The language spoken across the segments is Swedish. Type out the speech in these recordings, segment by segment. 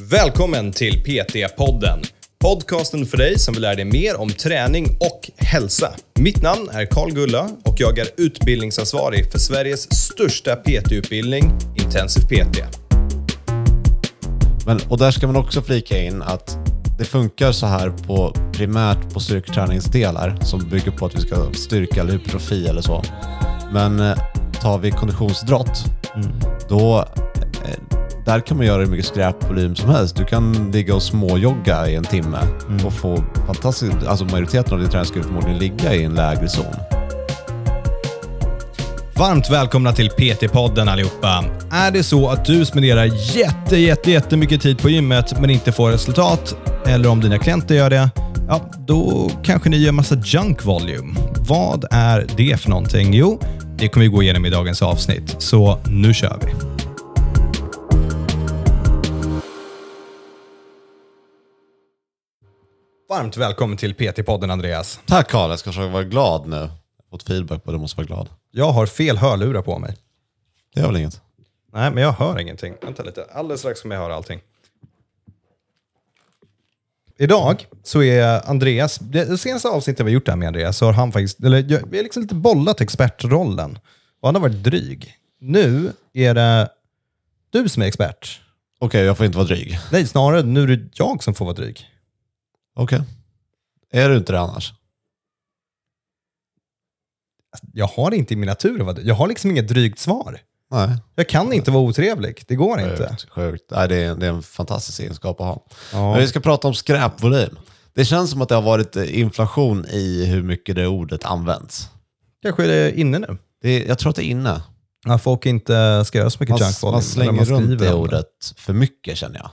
Välkommen till PT-podden. Podcasten för dig som vill lära dig mer om träning och hälsa. Mitt namn är Karl Gulla och jag är utbildningsansvarig för Sveriges största PT-utbildning, Intensiv PT. Men, och där ska man också flika in att det funkar så här på primärt på styrketräningsdelar som bygger på att vi ska styrka eller hypertrofi eller så. Men eh, tar vi konditionsidrott, då eh, där kan man göra hur mycket skräpvolym som helst. Du kan ligga och småjogga i en timme och få fantastiskt, alltså majoriteten av din träning skulle förmodligen ligga i en lägre zon. Varmt välkomna till PT-podden allihopa. Är det så att du spenderar jätte, jätte, jättemycket tid på gymmet men inte får resultat, eller om dina klienter gör det, ja, då kanske ni gör massa junk volume. Vad är det för någonting? Jo, det kommer vi gå igenom i dagens avsnitt, så nu kör vi. Varmt välkommen till PT-podden Andreas. Tack Karl, jag ska försöka vara glad nu. Jag har fått feedback på att du måste vara glad. Jag har fel hörlurar på mig. Det är väl inget? Nej, men jag hör ingenting. Vänta lite. Alldeles strax kommer jag höra allting. Idag så är Andreas, det senaste avsnittet vi gjort här med Andreas, så har han faktiskt, eller jag- vi har liksom lite bollat expertrollen. Och han har varit dryg. Nu är det du som är expert. Okej, jag får inte vara dryg. Nej, snarare nu är det jag som får vara dryg. Okej. Är du inte det annars? Jag har det inte i min natur dryg. Jag har liksom inget drygt svar. Nej. Jag kan inte vara otrevlig. Det går inte. Sjukt. sjukt. Nej, det, är, det är en fantastisk egenskap att ha. Men vi ska prata om skräpvolym. Det känns som att det har varit eh, inflation i hur mycket det ordet används. Kanske är det inne nu. Det, jag tror att det är inne. Ja, folk inte ska göra så mycket Man, junk volume man slänger runt det ordet för mycket känner jag.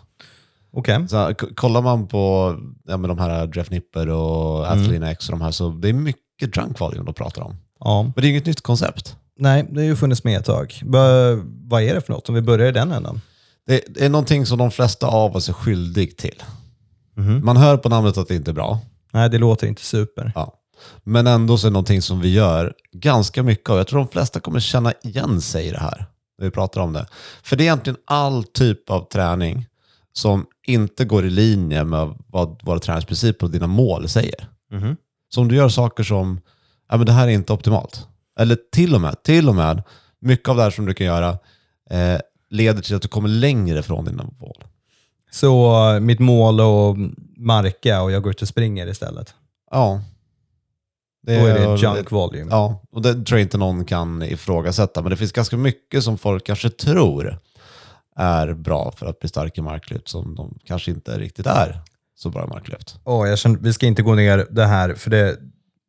Okej. Så, kollar man på ja, men de här Jeff Nipper och Mm. Athlean X och de här, så det är mycket drunk volume de pratar om. Ja. Men det är inget nytt koncept. Nej, det har ju funnits med ett tag. Va, vad är det för något? Om vi börjar i den änden. Det, är någonting som de flesta av oss är skyldig till. Mhm. Man hör på namnet att det inte är bra. Nej, det låter inte super. Ja. Men ändå så är det någonting som vi gör ganska mycket av. Jag tror de flesta kommer känna igen sig i det här när vi pratar om det. För det är egentligen all typ av träning som inte går i linje med vad våra träningsprinciper och dina mål säger. Mhm. Så om du gör saker som, ja men det här är inte optimalt. Eller till och med, till och med, mycket av det här som du kan göra eh, leder till att du kommer längre från dina mål. Så eh, mitt mål är att marka och jag går ut och springer istället. Ja. Då är det junk volume. Ja, och det tror jag inte någon kan ifrågasätta. Men det finns ganska mycket som folk kanske tror är bra för att bli stark i marklyft som de kanske inte riktigt är så bra i marklyft. Åh, jag känner, vi ska inte gå ner det här, för det,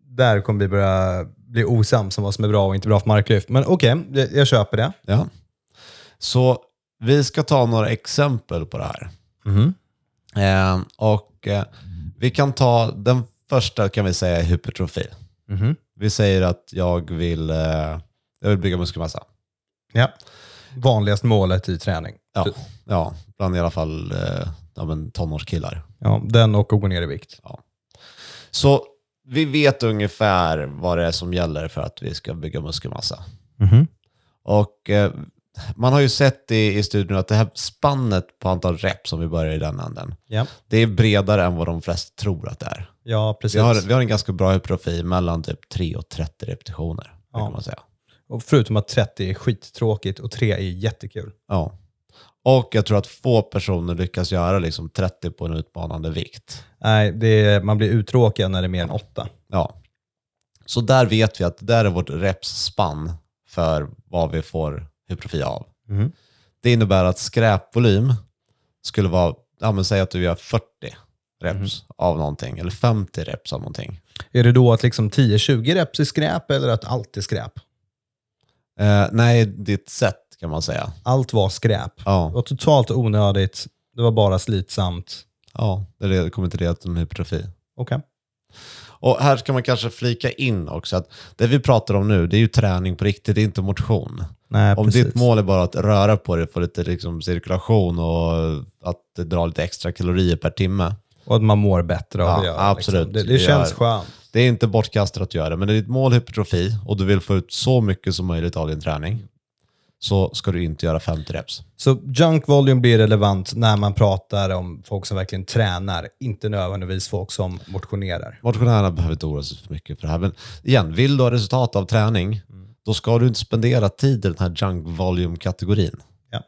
där kommer vi börja bli osams om vad som är bra och inte bra för marklyft. Men okej, jag, jag köper det. Ja. Så vi ska ta några exempel på det här. Mhm. Eh, och eh, vi kan ta den första kan vi säga är hypertrofi. Mhm. Vi säger att jag vill, eh, jag vill bygga muskelmassa. Ja. Vanligast målet i träning. Ja, ja bland i alla fall eh, ja, men tonårskillar. Ja, den och att gå ner i vikt. Så vi vet ungefär vad det är som gäller för att vi ska bygga muskelmassa. Mhm. Och eh, man har ju sett i, i studien att det här spannet på antal rep som vi börjar i den änden, Ja. det är bredare än vad de flesta tror att det är. ja, precis. Vi har, vi har en ganska bra hypertrofi mellan typ 3 och 30 repetitioner. Ja. Kan man säga. Och förutom att 30 är skittråkigt och 3 är jättekul. Ja. Och jag tror att få personer lyckas göra liksom 30 på en utmanande vikt. Nej, det är, man blir uttråkad när det är mer än 8. Ja. Så där vet vi att det där är vårt reps-spann för vad vi får hypertrofi av. Mhm. Det innebär att skräpvolym skulle vara, ja men säg att du gör 40 reps av någonting, eller 50 reps av någonting. Är det då att liksom 10-20 reps är skräp eller att allt är skräp? Eh, nej, ditt sätt kan man säga. Allt var skräp. Det Ja, var totalt onödigt. Det var bara slitsamt. ja det kommer till en hypertrofi. Okej. Och här ska man kanske flika in också att det vi pratar om nu, det är ju träning på riktigt, det är inte motion. Nej, Om precis. ditt mål är bara att röra på dig, få lite liksom cirkulation och att dra lite extra kalorier per timme. Och att man mår bättre av Ja, att göra absolut. Liksom. Det, det Det känns gör- skönt. Det är inte bortkastat att göra det, men är ditt mål hypertrofi och du vill få ut så mycket som möjligt av din träning, så ska du inte göra 50 reps. Så junk volume blir relevant när man pratar om folk som verkligen tränar, inte nödvändigtvis folk som motionerar. Motionärerna behöver inte oroa sig för mycket för det här. Men igen, vill du ha resultat av träning, då ska du inte spendera tid i den här junk volume-kategorin. Ja.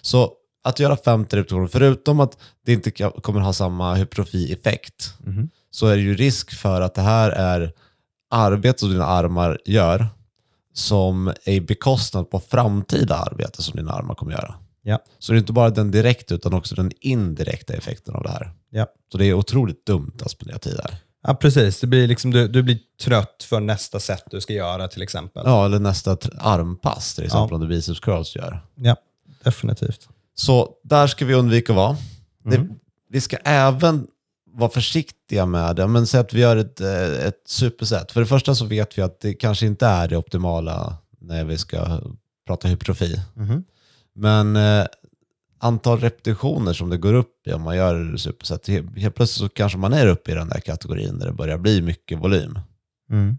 Så att göra 50 repetitioner, förutom att det inte kommer ha samma hypertrofi-effekt, så är det ju risk för att det här är arbete som dina armar gör som är bekostnad på framtida arbete som dina armar kommer göra. Ja. Så det är inte bara den direkta utan också den indirekta effekten av det här. Ja. Så det är otroligt dumt att spendera tid här. Ja, precis. Det blir liksom, du, du blir trött för nästa set du ska göra till exempel. Ja, eller nästa armpass till exempel Ja. om du biceps curls gör. Ja, definitivt. Så där ska vi undvika att vara. Mm. Det, vi ska även vara försiktiga med det. Men säg att vi gör ett, eh, ett superset. För det första så vet vi att det kanske inte är det optimala när vi ska prata hypertrofi. Mhm. Men eh, antal repetitioner som det går upp i om man gör superset, he- helt plötsligt så kanske man är uppe i den där kategorin där det börjar bli mycket volym. Mm.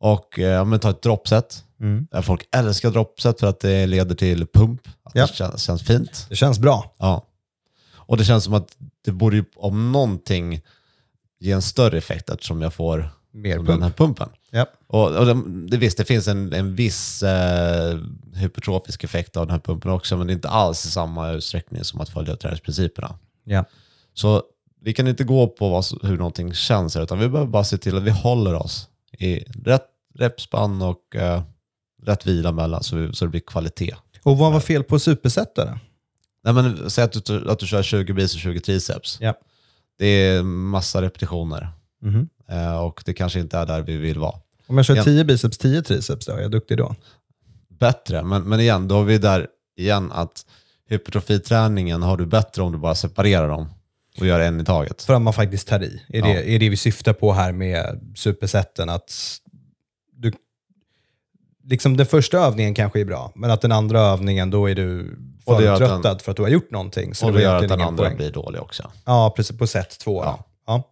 Och eh, om vi tar ett droppset, Mm. folk älskar droppset för att det leder till pump, att Ja. det känns, känns fint. Det känns bra. Ja. Och det känns som att det borde ju om någonting ge en större effekt eftersom jag får Mer den pump. här pumpen. Ja. Och, och det, visst, det finns en, en viss eh, hypertrofisk effekt av den här pumpen också, men det är inte alls i samma utsträckning som att följa träningsprinciperna. Ja. Så vi kan inte gå på vad, hur någonting känns, här, utan vi behöver bara se till att vi håller oss i rätt repspann och eh, rätt vila mellan så, vi, så det blir kvalitet. Och vad var fel på supersetare? Nej, men, säg att du, att du kör 20 bis och 20 triceps. Ja. Det är massa repetitioner Mhm. eh, och det kanske inte är där vi vill vara. Om jag kör Ja. 10 biceps, 10 triceps, då är jag duktig då? Bättre, men, men igen, då har vi där igen att hypertrofiträningen har du bättre om du bara separerar dem och gör en i taget. För att man faktiskt tar i. Är, Ja. det, är det vi syftar på här med supersetten? Att du, liksom den första övningen kanske är bra, men att den andra övningen, då är du Förtröttad för att du har gjort någonting. Så och det gör att den andra poäng. blir dålig också. Ja, precis. På set två. Ja. Ja.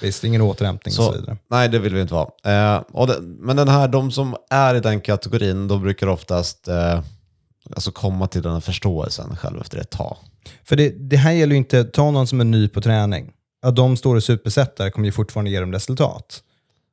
Visst, ingen återhämtning och så Så, vidare. nej, det vill vi inte vara. Eh, det, men den här, de som är i den kategorin, de brukar oftast eh, alltså komma till den här förståelsen själv efter ett tag. För det, det här gäller ju inte, ta någon som är ny på träning. Att de står och supersätter kommer ju fortfarande ge dem resultat.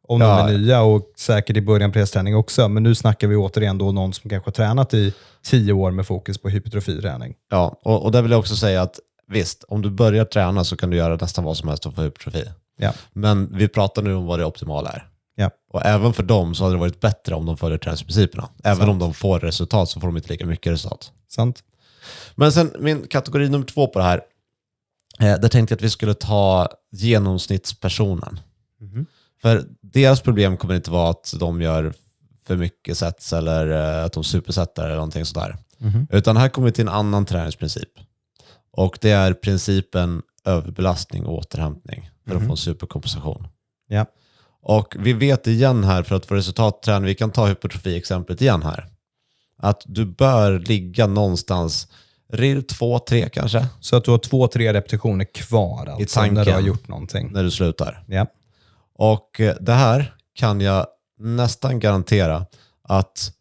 Om Ja. de är nya och säkert i början på träning också. Men nu snackar vi återigen då någon som kanske har tränat i tio år med fokus på hypertrofiträning. Ja, och, och där vill jag också säga att visst, om du börjar träna så kan du göra nästan vad som helst för hypertrofi. Ja. Men vi pratar nu om vad det optimala är. Ja. Och även för dem så hade det varit bättre om de följer träningsprinciperna. Även Sant. om de får resultat så får de inte lika mycket resultat. Sant? Men sen min kategori nummer två på det här. Eh, där tänkte jag att vi skulle ta genomsnittspersonen. Mhm. För deras problem kommer inte vara att de gör för mycket sets eller eh, att de supersätter eller någonting sådär. Mhm. Utan här kommer vi till en annan träningsprincip. Och det är principen överbelastning och återhämtning för att få en superkompensation. Ja. Och vi vet igen här för att få resultat tränar vi kan ta hypertrofi-exemplet igen här. Att du bör ligga någonstans, RIR 2-3 kanske, Så att du har två, tre repetitioner kvar alltså, tanken. när du har gjort någonting. när du slutar. Ja. Och eh, det här kan jag nästan garantera att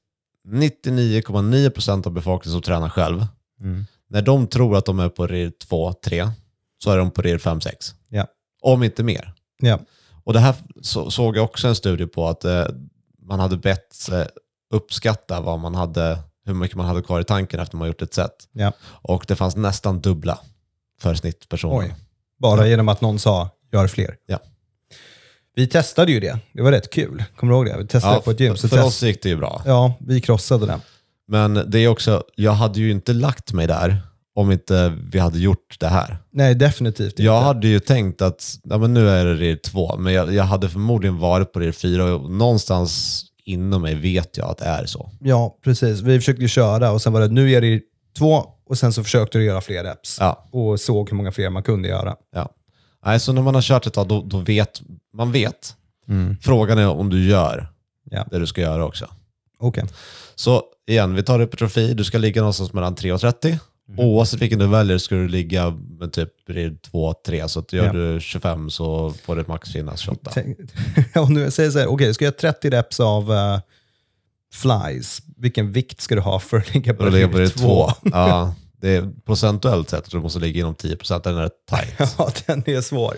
99,9% av befolkningen som tränar själv, Mm. när de tror att de är på RIR 2-3 så är de på RIR 5-6. Ja. Om inte mer. Ja. Och det här så, såg jag också en studie på att eh, man hade bett eh, uppskatta vad man hade, hur mycket man hade kvar i tanken efter man gjort ett set. Ja. Och det fanns nästan dubbla för snittpersoner. Oj. Bara genom att någon sa, gör fler. Ja. Vi testade ju det. Det var rätt kul. Kommer du ihåg det? Vi testade Ja, på ett gym. Så för test... oss gick det ju bra. Ja, vi krossade det. Men det är också, jag hade ju inte lagt mig där om inte vi hade gjort det här. Nej, definitivt inte. Jag hade ju tänkt att ja, men nu är det RIR 2, men jag, jag hade förmodligen varit på RIR 4 och någonstans inom mig vet jag att det är så. Ja, precis. Vi försökte ju köra och sen var det, nu är det två och sen så försökte du göra fler reps. Ja, Och såg hur många fler man kunde göra. ja. Nej, så när man har kört ett tag, då, då vet man. vet. Frågan är om du gör Ja. det du ska göra också. Okej. Så igen, vi tar hypertrofi. Du ska ligga någonstans mellan 3 och 30. Oavsett vilken du väljer ska du ligga med typ 2-3. Så att gör Ja. du 25 så får det max finnas 28. Tänk- Och nu säger så här, okej, ska jag göra 30 reps av uh, flies. Vilken vikt ska du ha för att ligga på på det rir två? två. Ja, det är procentuellt sett, tror du måste ligga inom 10%, den är tight. ja, den är svår.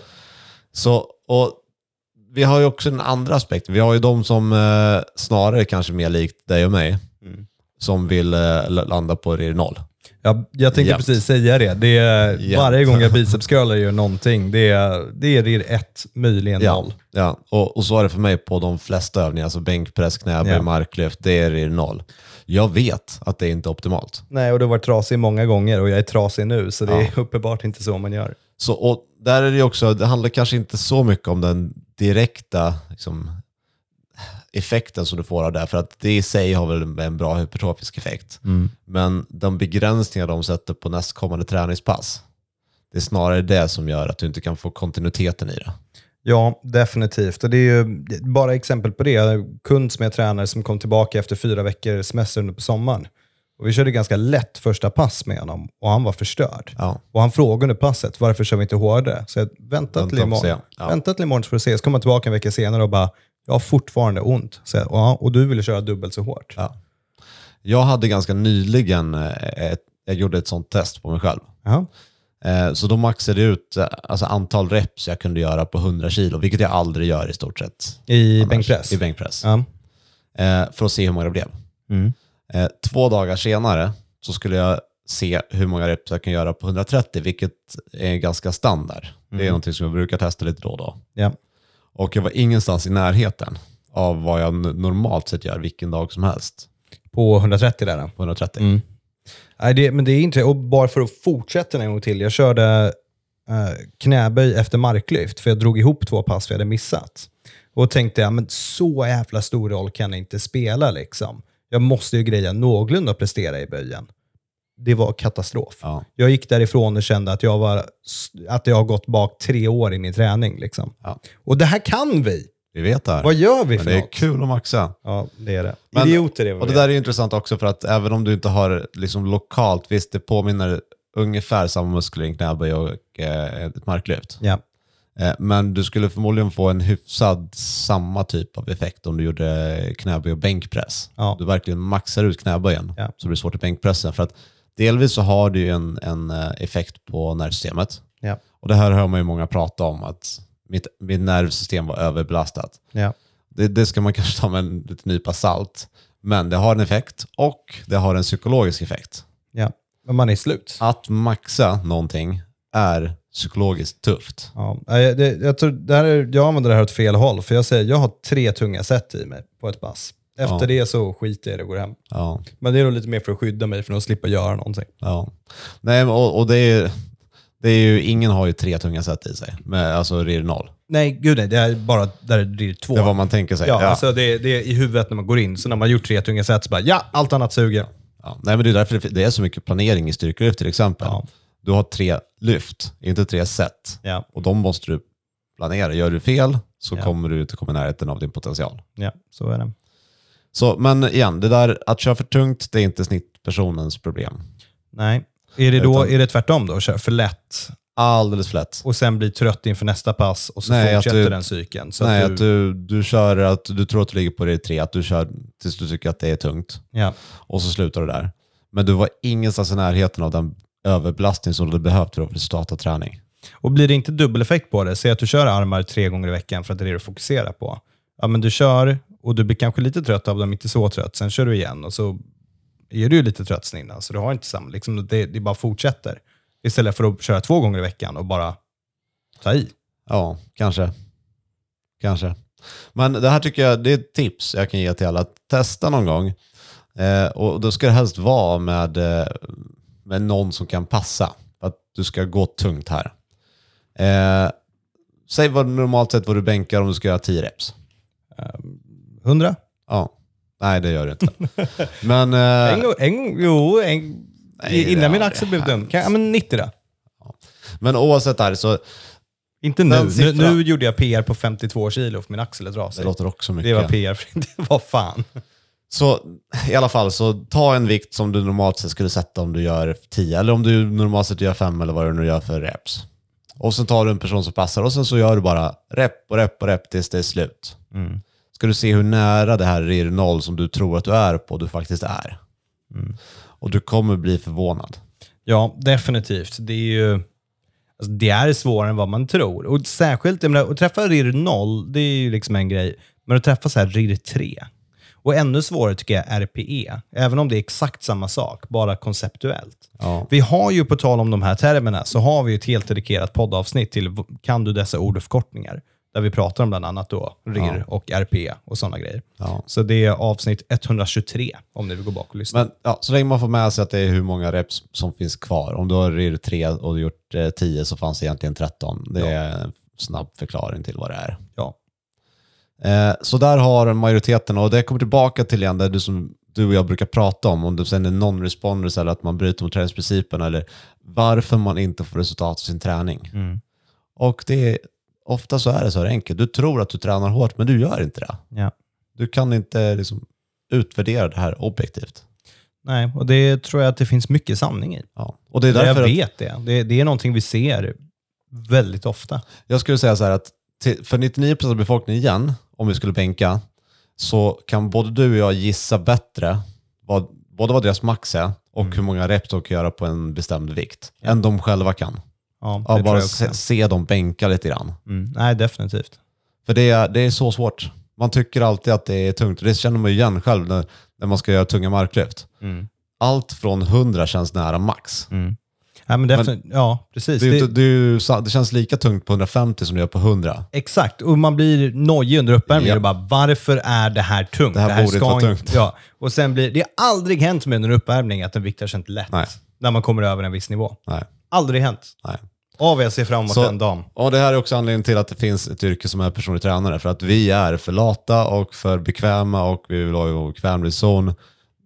Så, och vi har ju också en andra aspekt. Vi har ju de som eh, snarare kanske mer likt dig och mig, Mm. som vill eh, landa på RIR 0. Ja, jag tänkte Jämt. precis säga det. det är, Jämt. varje gång jag bicepscurlar gör någonting, det är, det är RIR 1, möjligen Ja, 0. ja. Och, och så är det för mig på de flesta övningar, alltså bänkpress, knäböj, Ja. marklyft, det är RIR 0. Jag vet att det inte är optimalt. Nej, och du har varit trasig många gånger och jag är trasig nu, så det Ja. är uppenbart inte så man gör. Så, och där är det också, det handlar kanske inte så mycket om den direkta liksom, effekten som du får av det, för att det i sig har väl en bra hypertrofisk effekt. Men de begränsningar de sätter på nästkommande träningspass, det är snarare det som gör att du inte kan få kontinuiteten i det. Ja, definitivt. Och det är ju bara exempel på det. En kund som jag tränar som kom tillbaka efter fyra veckor semester under på sommaren. Och vi körde ganska lätt första pass med honom och han var förstörd. Ja. Och han frågade under passet, varför kör vi inte hårdare? Så jag vänta Vänta till imorgon. Ja. Vänta till imorgon så får du se. Så kommer han tillbaka en vecka senare och bara, jag har fortfarande ont. Så ja, och du ville köra dubbelt så hårt. Ja. Jag hade ganska nyligen, eh, ett, jag gjorde ett sånt test på mig själv. Jaha. Eh, Så då maxade jag ut eh, alltså antal reps jag kunde göra på 100 kilo, vilket jag aldrig gör i stort sett. I annars. bänkpress? I bänkpress. Ja. För att se hur många det blev. Mm. Två dagar senare så skulle jag se hur många reps jag kan göra på 130, vilket är ganska standard. Det är någonting som jag brukar testa lite då och då. ja. Och jag var ingenstans i närheten av vad jag normalt sett gör vilken dag som helst På 130 där. Då. på 130. Mm. Nej, det, men det är inte, och bara för att fortsätta en gång till. Jag körde eh, knäböj efter marklyft, för jag drog ihop två pass vi hade missat. Och tänkte, ja, men så jävla stor roll kan det inte spela. liksom. Jag måste ju greja någorlunda prestera i böjen. Det var katastrof. Ja. Jag gick därifrån och kände att jag, var, att jag har gått bak tre år i min träning. Liksom. Ja. Och det här kan vi! Vi vet det här. Vad gör vi Men för det är något? kul att maxa. Ja, det är det. Men- Idioter är vad Och det vi är. där är intressant också för att även om du inte har liksom lokalt, visst det påminner ungefär samma muskler i en knäböj och eh, ett marklyft. Ja. Eh, men du skulle förmodligen få en hyfsad samma typ av effekt om du gjorde knäböj och bänkpress. Ja. Du verkligen maxar ut knäböjen Ja. så blir det svårt i bänkpressen. För att delvis så har du ju en, en eh, effekt på nervsystemet. Ja. Och det här hör man ju många prata om, att mitt, mitt nervsystem var överbelastat. Ja. Det, det ska man kanske ta med en liten nypa salt. Men det har en effekt och det har en psykologisk effekt. Ja. Men man är slut. Att maxa någonting är psykologiskt tufft. Ja, jag, det, jag, tror, det här är, jag använder det här åt fel håll, för jag säger jag har tre tunga set i mig på ett pass. Efter Ja. det så skiter jag i det och går hem. Ja, Men det är nog lite mer för att skydda mig från att slippa göra någonting. ja. Nej, och, och det är, det är ju, ingen har ju tre tunga set i sig. Med, alltså RIR 0. Nej, gud nej. Det är bara där det är två. Det är vad man tänker sig. ja, Ja. Alltså det, det är i huvudet när man går in. Så när man gjort tre tunga set så bara, ja, allt annat suger. Ja. Nej, men det är därför det- är så mycket planering i styrkelyft till exempel. Ja. Du har tre lyft, inte tre set. Ja, Och de måste du planera. Gör du fel så kommer du inte komma i närheten av din potential. ja, så är det. Så, men igen, det där att köra för tungt, det är inte snittpersonens problem. Nej. Är det, då, Utan- är det tvärtom då? Kör för lätt Alldeles för lätt. och sen blir trött inför nästa pass och så Nej, fortsätter du- den cykeln. Så Nej, att att du, du kör att du tror att du ligger på det tre, att du kör tills du tycker att det är tungt ja, och så slutar du där. Men du var ingenstans i närheten av den överbelastning som du hade behövt för att av träning. Och blir det inte dubbeleffekt på det, säg att du kör armar tre gånger i veckan för att det är det du fokuserar på. Ja, men du kör och du blir kanske lite trött av dem, inte så trött. Sen kör du igen och så är du lite trött sen innan. Så du har inte samma, liksom, det, det bara fortsätter. Istället för att köra två gånger i veckan och bara ta i. Ja, kanske. Kanske. Men det här tycker jag det är ett tips jag kan ge till alla. Testa någon gång. Eh, och då ska det helst vara med, eh, med någon som kan passa. Att du ska gå tungt här. Eh, säg vad normalt sett vad du bänkar om du ska göra 10 reps. Hundra? Ja. Nej, det gör du inte. Men... Eh, En gång, en, gång- jo, en, Nej, det innan min axel blev dum. Kan, ja, men 90 då? men oavsett det här så Inte nu. Den nu. siffran. Nu gjorde jag PR på 52 kilo för min axel är det trasig. låter också mycket. Det var PR. Det var fan. Så i alla fall, så ta en vikt som du normalt sett skulle sätta om du gör 10, eller om du normalt sett gör 5 eller vad du nu gör för reps. Och sen tar du en person som passar och sen så gör du bara rep och rep och rep tills det är slut. Ska du se hur nära det här RIR 0 som du tror att du är på, du faktiskt är. Och du kommer bli förvånad. Ja, definitivt. Det är ju alltså, det är svårare än vad man tror. Och särskilt, jag menar, att träffa RIR 0, det är ju liksom en grej. Men att träffa så här RIR 3. Och ännu svårare tycker jag är RPE. Även om det är exakt samma sak, bara konceptuellt. Ja. Vi har ju, på tal om de här termerna, så har vi ett helt dedikerat poddavsnitt till Kan du dessa ord och förkortningar? Där vi pratar om bland annat då RIR Ja. och RPE och sådana grejer. Ja. Så det är avsnitt 123 om ni vill gå bak och lyssna. Men ja, så länge man får med sig att det är hur många reps som finns kvar. Om du har RIR 3 och du gjort eh, 10 så fanns det egentligen 13. Det är en snabb förklaring till vad det är. ja. Eh, så där har majoriteten, och det kommer tillbaka till igen det du, som du och jag brukar prata om, om det sen är non-responders eller att man bryter mot träningsprinciperna eller varför man inte får resultat av sin träning. Mm. Och det är, ofta så är det så här enkelt. Du tror att du tränar hårt, men du gör inte det. ja. Du kan inte liksom, utvärdera det här objektivt. Nej, och det tror jag att det finns mycket sanning i. Ja. Och det är jag därför att, vet det. det. Det är någonting vi ser väldigt ofta. jag skulle säga så här att till, för 99% av befolkningen igen, om vi skulle bänka, så kan både du och jag gissa bättre vad, både vad deras max är och Mm. hur många reps de kan göra på en bestämd vikt, än de själva kan. Ja, det Ja, bara se, se dem bänka lite grann. Mm. Nej, definitivt. För det är, det är så svårt. Man tycker alltid att det är tungt. Det känner man ju igen själv när, när man ska göra tunga marklyft. Mm. Allt från 100 känns nära max. Mm. Nej, men definitivt. ja, precis. Det, Det- inte- det, det känns lika tungt på 150 som det gör på 100. Exakt, och man blir nojig under uppvärmningen Ja. bara varför är det här tungt? Det här borde inte vara inte- tungt. Ja. Och sen blir, det har aldrig hänt med under uppvärmning att en vikt har känt lätt Nej. när man kommer över en viss nivå. Nej. Aldrig hänt. Nej. Av jag ser fram emot Så- den dagen. Och det här är också anledningen till att det finns ett yrke som är personlig tränare. För att vi är för lata och för bekväma och vi vill ha en bekvämlig zon.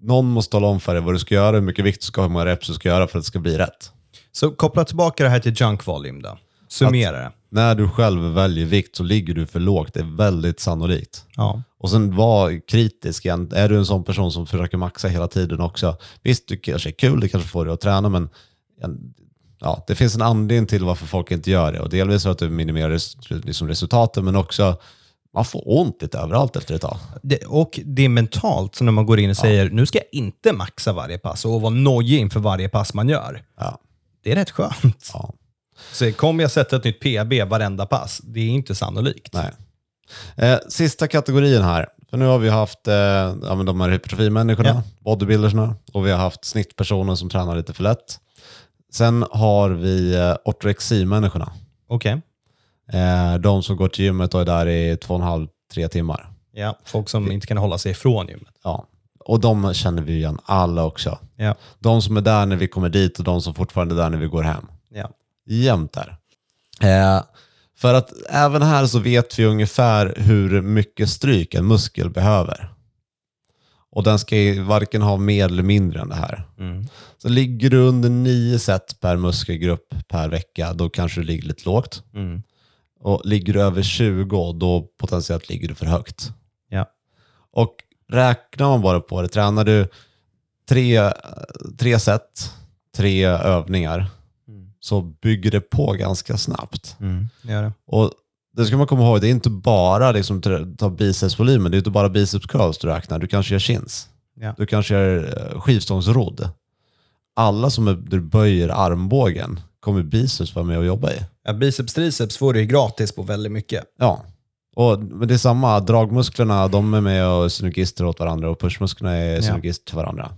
Någon måste tala om för dig vad du ska göra, hur mycket vikt du ska ha, hur många reps du ska göra för att det ska bli rätt. Så koppla tillbaka det här till junk volume då. Summera det. När du själv väljer vikt så ligger du för lågt. Det är väldigt sannolikt. Ja. Och sen var kritisk igen. Är du en sån person som försöker maxa hela tiden också? Visst, det kanske är kul, det kanske får dig att träna, men ja, det finns en anledning till varför folk inte gör det. Och delvis för att du minimerar res, liksom resultaten, men också man får ont lite överallt efter ett tag. Det, och det är mentalt, så när man går in och säger nu ska jag inte maxa varje pass och vara nojig inför varje pass man gör. Ja, Det är rätt skönt. ja, Så kommer jag sätta ett nytt PB varenda pass? Det är inte sannolikt. nej. Eh, sista kategorin här. För nu har vi haft eh, ja, de här hypertrofimänniskorna, Ja. bodybuildersna och vi har haft snittpersoner som tränar lite för lätt. Sen har vi eh, ortoreximänniskorna. Okej. Eh, de som går till gymmet och är där i två och en halv, tre timmar. Ja, folk som inte kan hålla sig ifrån gymmet. Ja. Och de känner vi igen alla också. Ja. De som är där när vi kommer dit och de som fortfarande är där när vi går hem. Ja. Jämt där. Eh, för att även här så vet vi ungefär hur mycket stryk en muskel behöver. Och den ska ju varken ha mer eller mindre än det här. Mm. Så ligger du under nio set per muskelgrupp per vecka, då kanske du ligger lite lågt. Mm. Och ligger du över 20, då potentiellt ligger du för högt. Ja. Och räknar man bara på det, tränar du tre, tre set, tre övningar, Mm. så bygger det på ganska snabbt. Mm. Gör det. Och det ska man komma ihåg, det är inte bara liksom, ta bicepsvolymen, det är inte bara biceps curls du räknar, du kanske gör chins. Ja. Du kanske gör eh, skivstångsrodd. Alla som är, du böjer armbågen kommer biceps vara med och jobba i. Ja, biceps triceps får du ju gratis på väldigt mycket. Ja, och, men det är samma. Dragmusklerna de är med och synergister åt varandra och pushmusklerna är synergister till varandra.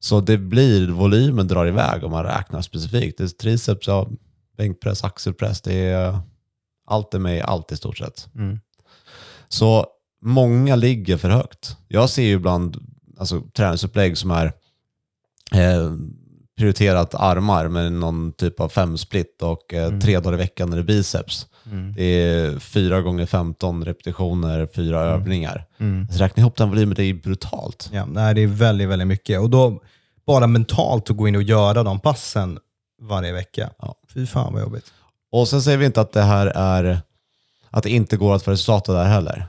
Så det blir, volymen drar iväg om man räknar specifikt. Det är triceps, ja, bänkpress, axelpress, det är, allt är med i allt i stort sett. Mm. Så många ligger för högt. Jag ser ju ibland alltså, träningsupplägg som är eh, prioriterat armar med någon typ av femsplit och eh, tre dagar i veckan är det biceps. Mm. Det är fyra gånger 15 repetitioner, fyra övningar. Mm. Så räkna ihop den volymen, det är brutalt. Ja, nej, det är väldigt, väldigt mycket. Och då bara mentalt att gå in och göra de passen varje vecka. Ja. Fy fan vad jobbigt. Och sen säger vi inte att det här är att det inte går att få resultat av det här heller.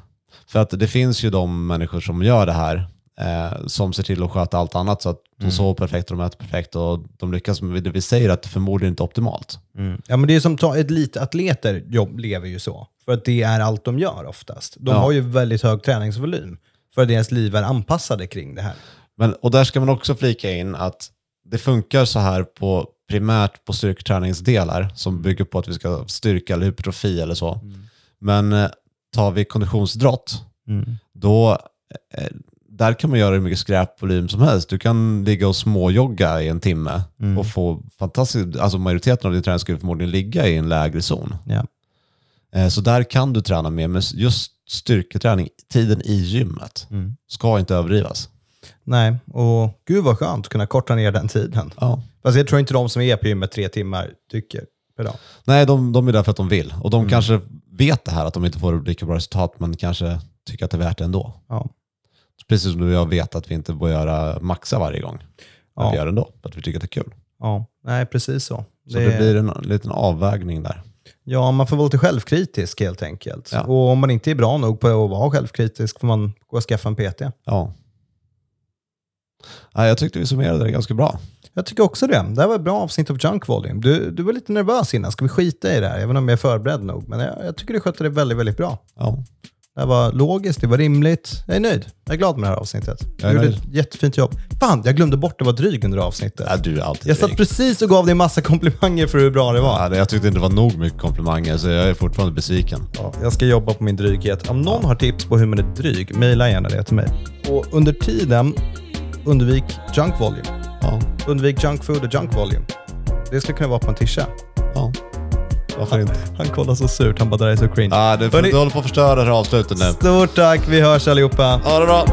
För att det finns ju de människor som gör det här eh, som ser till att sköta allt annat så att de sover perfekt och de äter perfekt och de lyckas med det vi säger att det förmodligen inte är optimalt. Ja, men det är som ta- eliteatleter jobb, lever ju så. För att det är allt de gör oftast. De Ja. har ju väldigt hög träningsvolym. För att deras liv är anpassade kring det här. Men, och där ska man också flika in att det funkar så här på primärt på styrketräningsdelar som bygger på att vi ska styrka eller hypertrofi eller så. Men eh, tar vi konditionsidrott, då eh, där kan man göra hur mycket skräpvolym som helst. Du kan ligga och småjogga i en timme och få fantastiskt, alltså majoriteten av din träning skulle förmodligen ligga i en lägre zon. Eh, Så där kan du träna mer, men just styrketräning, tiden i gymmet, ska inte överdrivas. Nej, och gud vad skönt att kunna korta ner den tiden. Ja. Fast jag tror inte de som är på gymmet tre timmar tycker per dag. Nej, de, de är där för att de vill. Och de kanske vet det här, att de inte får lika bra resultat, men kanske tycker att det är värt det ändå. Ja. Precis som du och jag vet att vi inte bör göra maxa varje gång. Men Ja. vi gör det ändå, för att vi tycker att det är kul. Ja, nej precis så. Så det, blir en liten avvägning där. Ja, man får vara lite självkritisk helt enkelt. Ja. Och om man inte är bra nog på att vara självkritisk får man gå och skaffa en PT. Ja. Jag tyckte vi summerade det ganska bra. Jag tycker också det. Det här var ett bra avsnitt av Junk Volume. Du, du var lite nervös innan. Ska vi skita i det här? Även om jag är förberedd nog. Men jag, jag tycker du skötte det väldigt, väldigt bra. Ja. Det här var logiskt, det var rimligt. Jag är nöjd. Jag är glad med det här avsnittet. Jag Du gjorde nöjd. ett jättefint jobb. Fan, jag glömde bort att vara dryg under avsnittet. Ja, du är alltid Jag satt dryg. precis och gav dig massa komplimanger för hur bra det var. Ja, det- jag tyckte inte det var nog mycket komplimanger, så jag är fortfarande besviken. Ja, jag ska jobba på min dryghet. Om någon har tips på hur man är dryg, mejla gärna det till mig. Och under tiden, undvik junk volume. Ja, Undvik junk food och junk volume. Det skulle kunna vara på en tisha. ja. Varför inte? Han kollar så surt, han bara det där är så cringe. Ja, du, Hörni- du håller på att förstöra det här avslutet nu. Stort tack, vi hörs allihopa. Ha det bra!